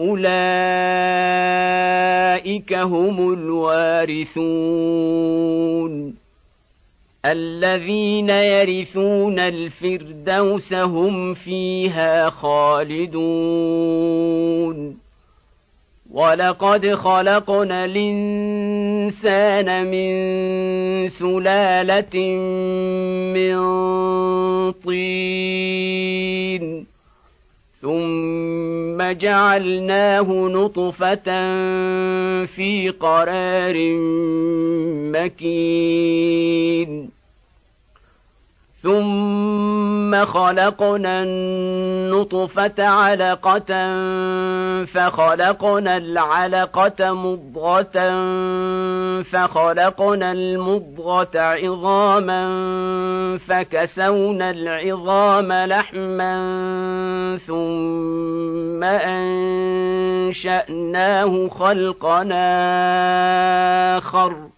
أولئك هم الوارثون. الذين يرثون الفردوس هم فيها خالدون. ولقد خلقنا الإنسان من سلالة من طين ثم جعلناه نطفة في قرار مكين. ثم خلقنا النطفة علقة فخلقنا العلقة مضغة فخلقنا المضغة عظاما فكسونا العظام لحما ثم أنشأناه خلقنا آخر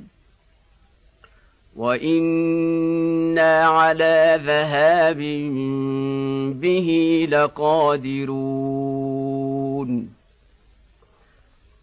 وأنا على ذهاب به لقادرون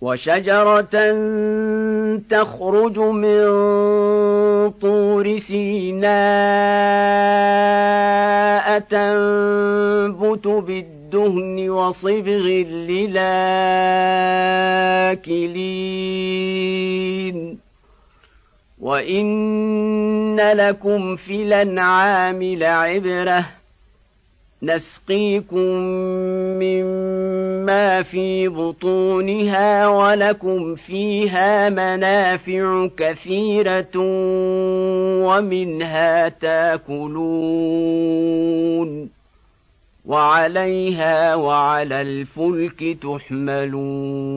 وشجرة تخرج من طور سيناء تنبت بالدهن وصبغ للآكلين. وإن لكم في الأنعام لعبرة. نسقيكم مما في بطونها ولكم فيها منافع كثيرة ومنها تاكلون وعليها وعلى الفلك تحملون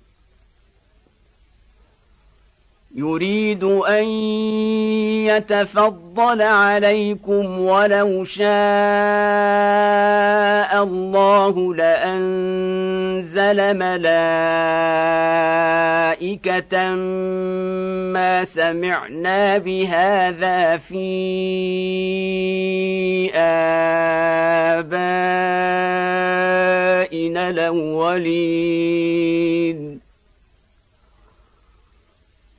يريد أن يتفضل عليكم ولو شاء الله لأنزل ملائكة ما سمعنا بهذا في آبائنا الأولين.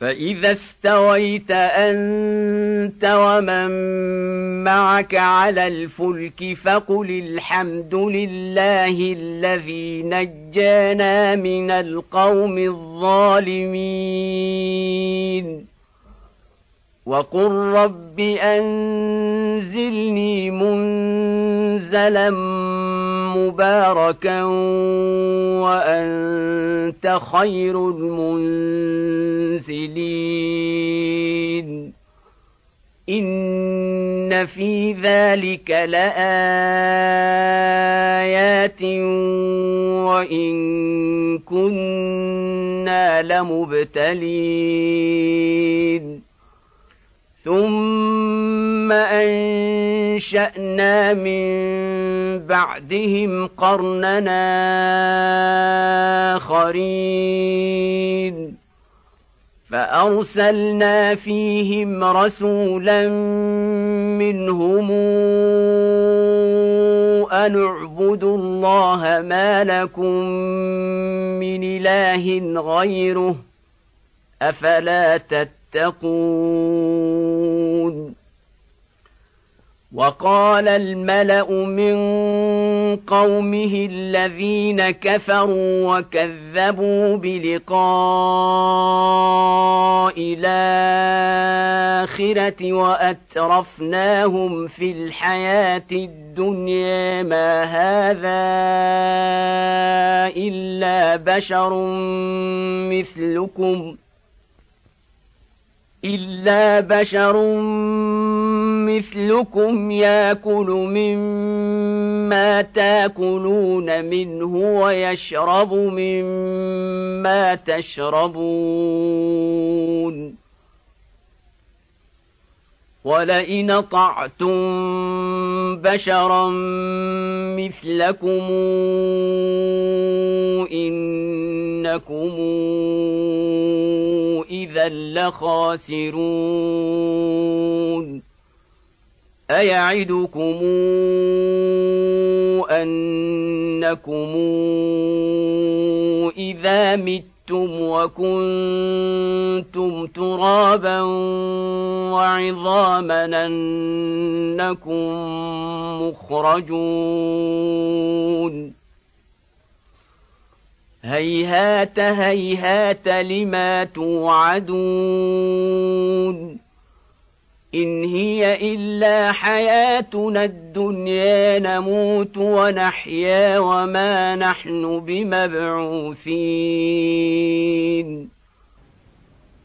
فإذا استويت أنت ومن معك على الفلك فقل الحمد لله الذي نجانا من القوم الظالمين وقل رب أنزلني منزلا مباركا وأنت خير المنزلين إن في ذلك لآيات وإن كنا لمبتلين ثم انشانا من بعدهم قرننا اخرين فارسلنا فيهم رسولا منهم ان اعبدوا الله ما لكم من اله غيره افلا تتقون تتقون وقال الملأ من قومه الذين كفروا وكذبوا بلقاء الآخرة وأترفناهم في الحياة الدنيا. ما هذا إلا بشر مثلكم. إلا بشر مثلكم ياكل مما تاكلون منه ويشرب مما تشربون ولئن طعتم بشرا مثلكم انكم إذا لخاسرون. أيعدكم أنكم إذا مت متم وكنتم ترابا وعظاما أنكم مخرجون. هيهات هيهات لما توعدون إن هي إلا حياتنا الدنيا نموت ونحيا وما نحن بمبعوثين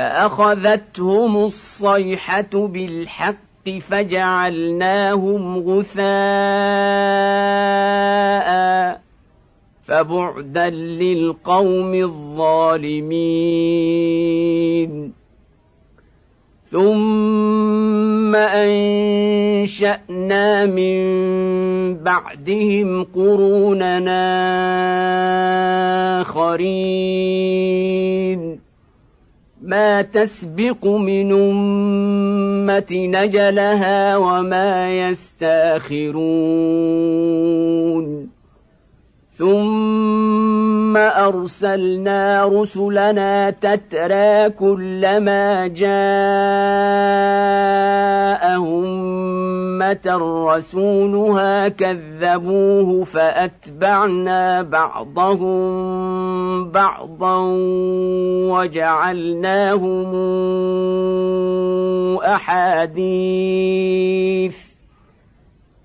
فأخذتهم الصيحة بالحق فجعلناهم غثاء فبعدا للقوم الظالمين. ثم أنشأنا من بعدهم قروننا آخرين. ما تسبق من أمة نجلها وما يستأخرون. ثم ارسلنا رسلنا تترى كلما جاء امه رسولها كذبوه فاتبعنا بعضهم بعضا وجعلناهم احاديث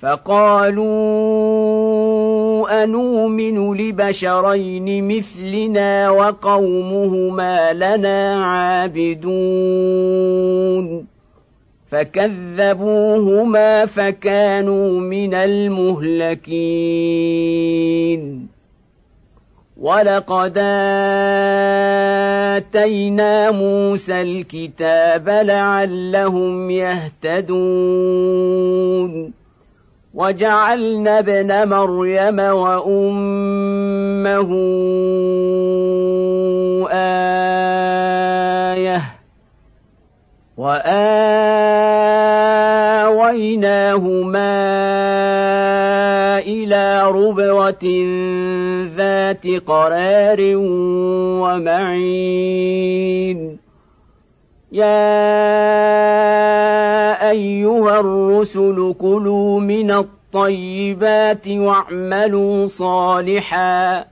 فقالوا أنومن لبشرين مثلنا وقومهما لنا عابدون فكذبوهما فكانوا من المهلكين ولقد آتينا موسى الكتاب لعلهم يهتدون وجعلنا ابن مريم وأمه آية وآويناهما إلى ربوة ذات قرار ومعين. يا أيها الرسل كلوا من الطيبات واعملوا صالحا.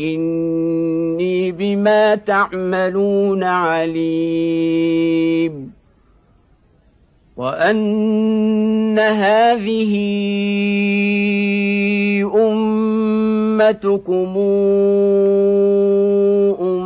إني بما تعملون عليم. وأن هذه أمتكم امه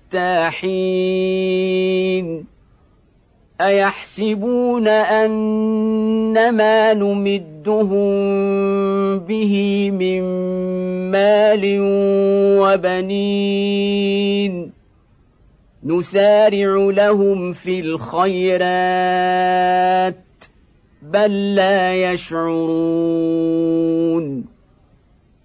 حين أيحسبون ان ما نمدهم به من مال وبنين. نسارع لهم في الخيرات بل لا يشعرون.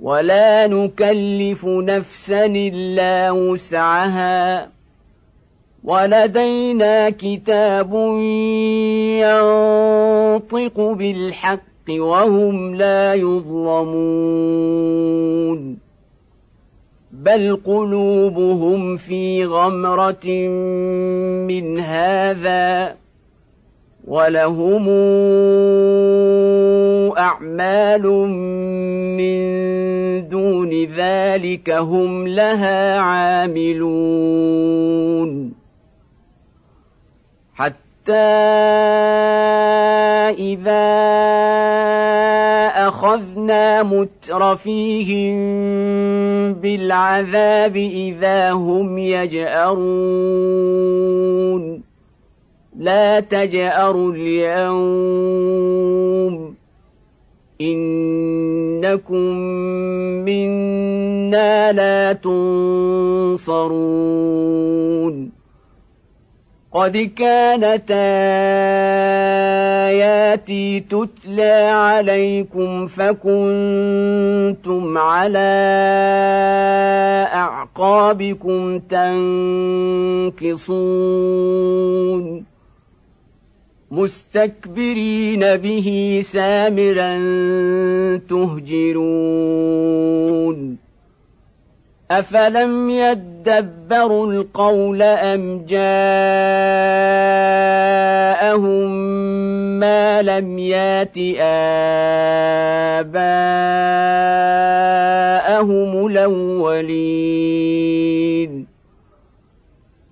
ولا نكلف نفسا إلا وسعها. ولدينا كتاب ينطق بالحق وهم لا يظلمون. بل قلوبهم في غمرة من هذا. ولهم أعمال من دون ذلك هم لها عاملون. حتى إذا أخذنا مترفيهم بالعذاب إذا هم يجأرون. لا تجأروا اليوم. إنكم منا لا تنصرون. قد كانت آياتي تتلى عليكم فكنتم على أعقابكم تنكصون. مستكبرين به سامرا تهجرون. أفلم يدبروا القول أم جاءهم ما لم يات آباءهم الأولين؟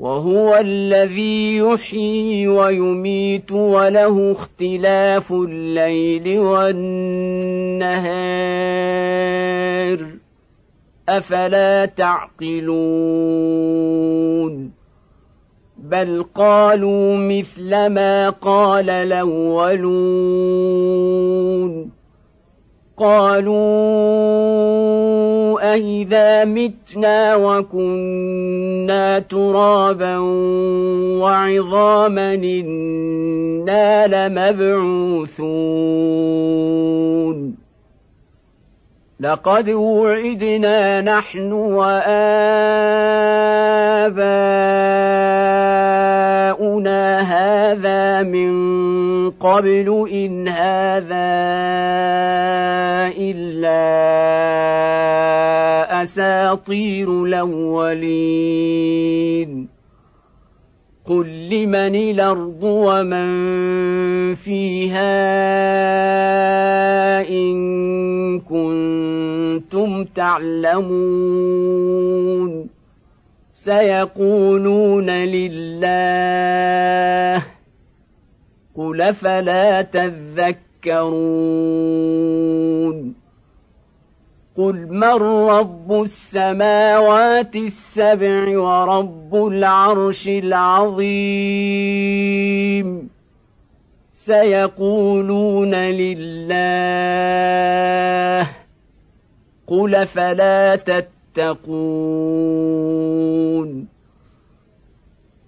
وهو الذي يحيي ويميت وله اختلاف الليل والنهار. أفلا تعقلون؟ بل قالوا مثل ما قال الأولون. قالوا أإذا متنا وكنا ترابا وعظاما إنا لمبعوثون لقد وعدنا نحن وآباؤنا هذا من قبل إن هذا إلا أساطير الأولين. قل لمن الأرض ومن فيها إن كنتم تعلمون سيقولون لله قل فلا تذكرون قل من رب السماوات السبع ورب العرش العظيم سيقولون لله قل فلا تتقون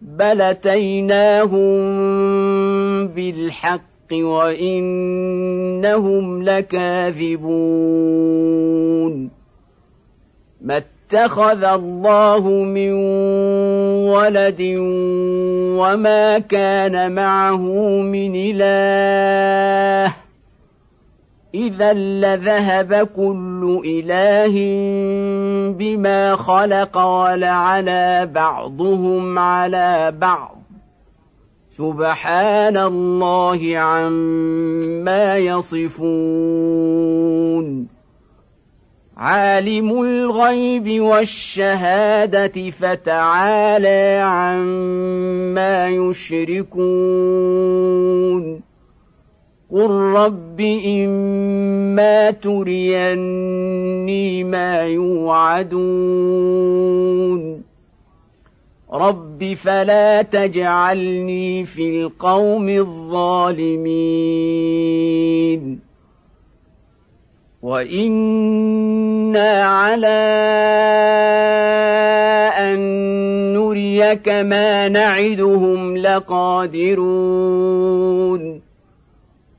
بل اتيناهم بالحق وانهم لكاذبون ما اتخذ الله من ولد وما كان معه من اله إذا لذهب كل إله بما خلق ولعلى بعضهم على بعض. سبحان الله عما يصفون. عالم الغيب والشهادة فتعالى عما يشركون. قل رب إما تريني ما يوعدون رب فلا تجعلني في القوم الظالمين وإنا على أن نريك ما نعدهم لقادرون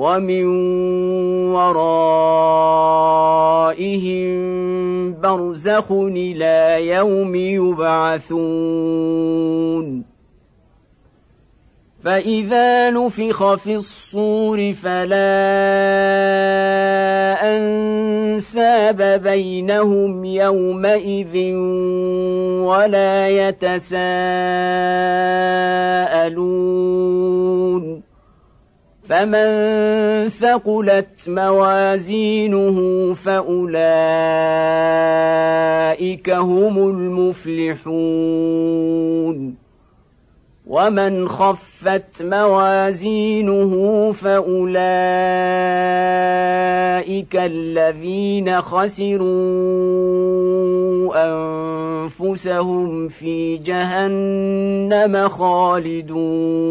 ومن ورائهم برزخ إلى يوم يبعثون. فإذا نفخ في الصور فلا أنساب بينهم يومئذ ولا يتساءلون. فمن ثقلت موازينه فاولئك هم المفلحون ومن خفت موازينه فاولئك الذين خسروا انفسهم في جهنم خالدون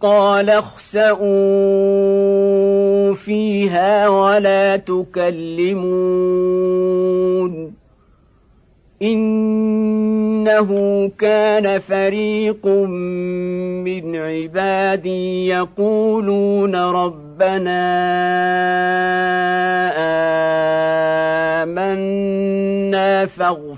قال اخسئوا فيها ولا تكلمون. إنه كان فريق من عبادي يقولون ربنا آمنا فاغفر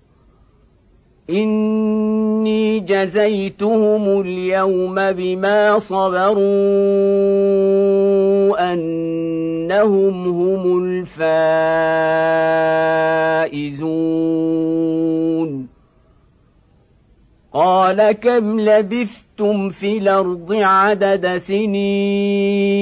إني جزيتهم اليوم بما صبروا أنهم هم الفائزون. قال كم لبثتم في الأرض عدد سنين؟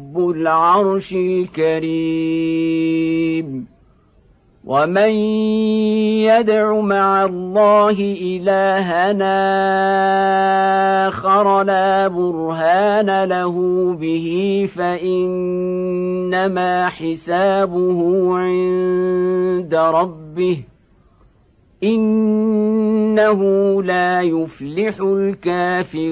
رب العرش الكريم. ومن يدع مع الله إلهنا آخر لا برهان له به فإنما حسابه عند ربه. إنه لا يفلح الكافرون.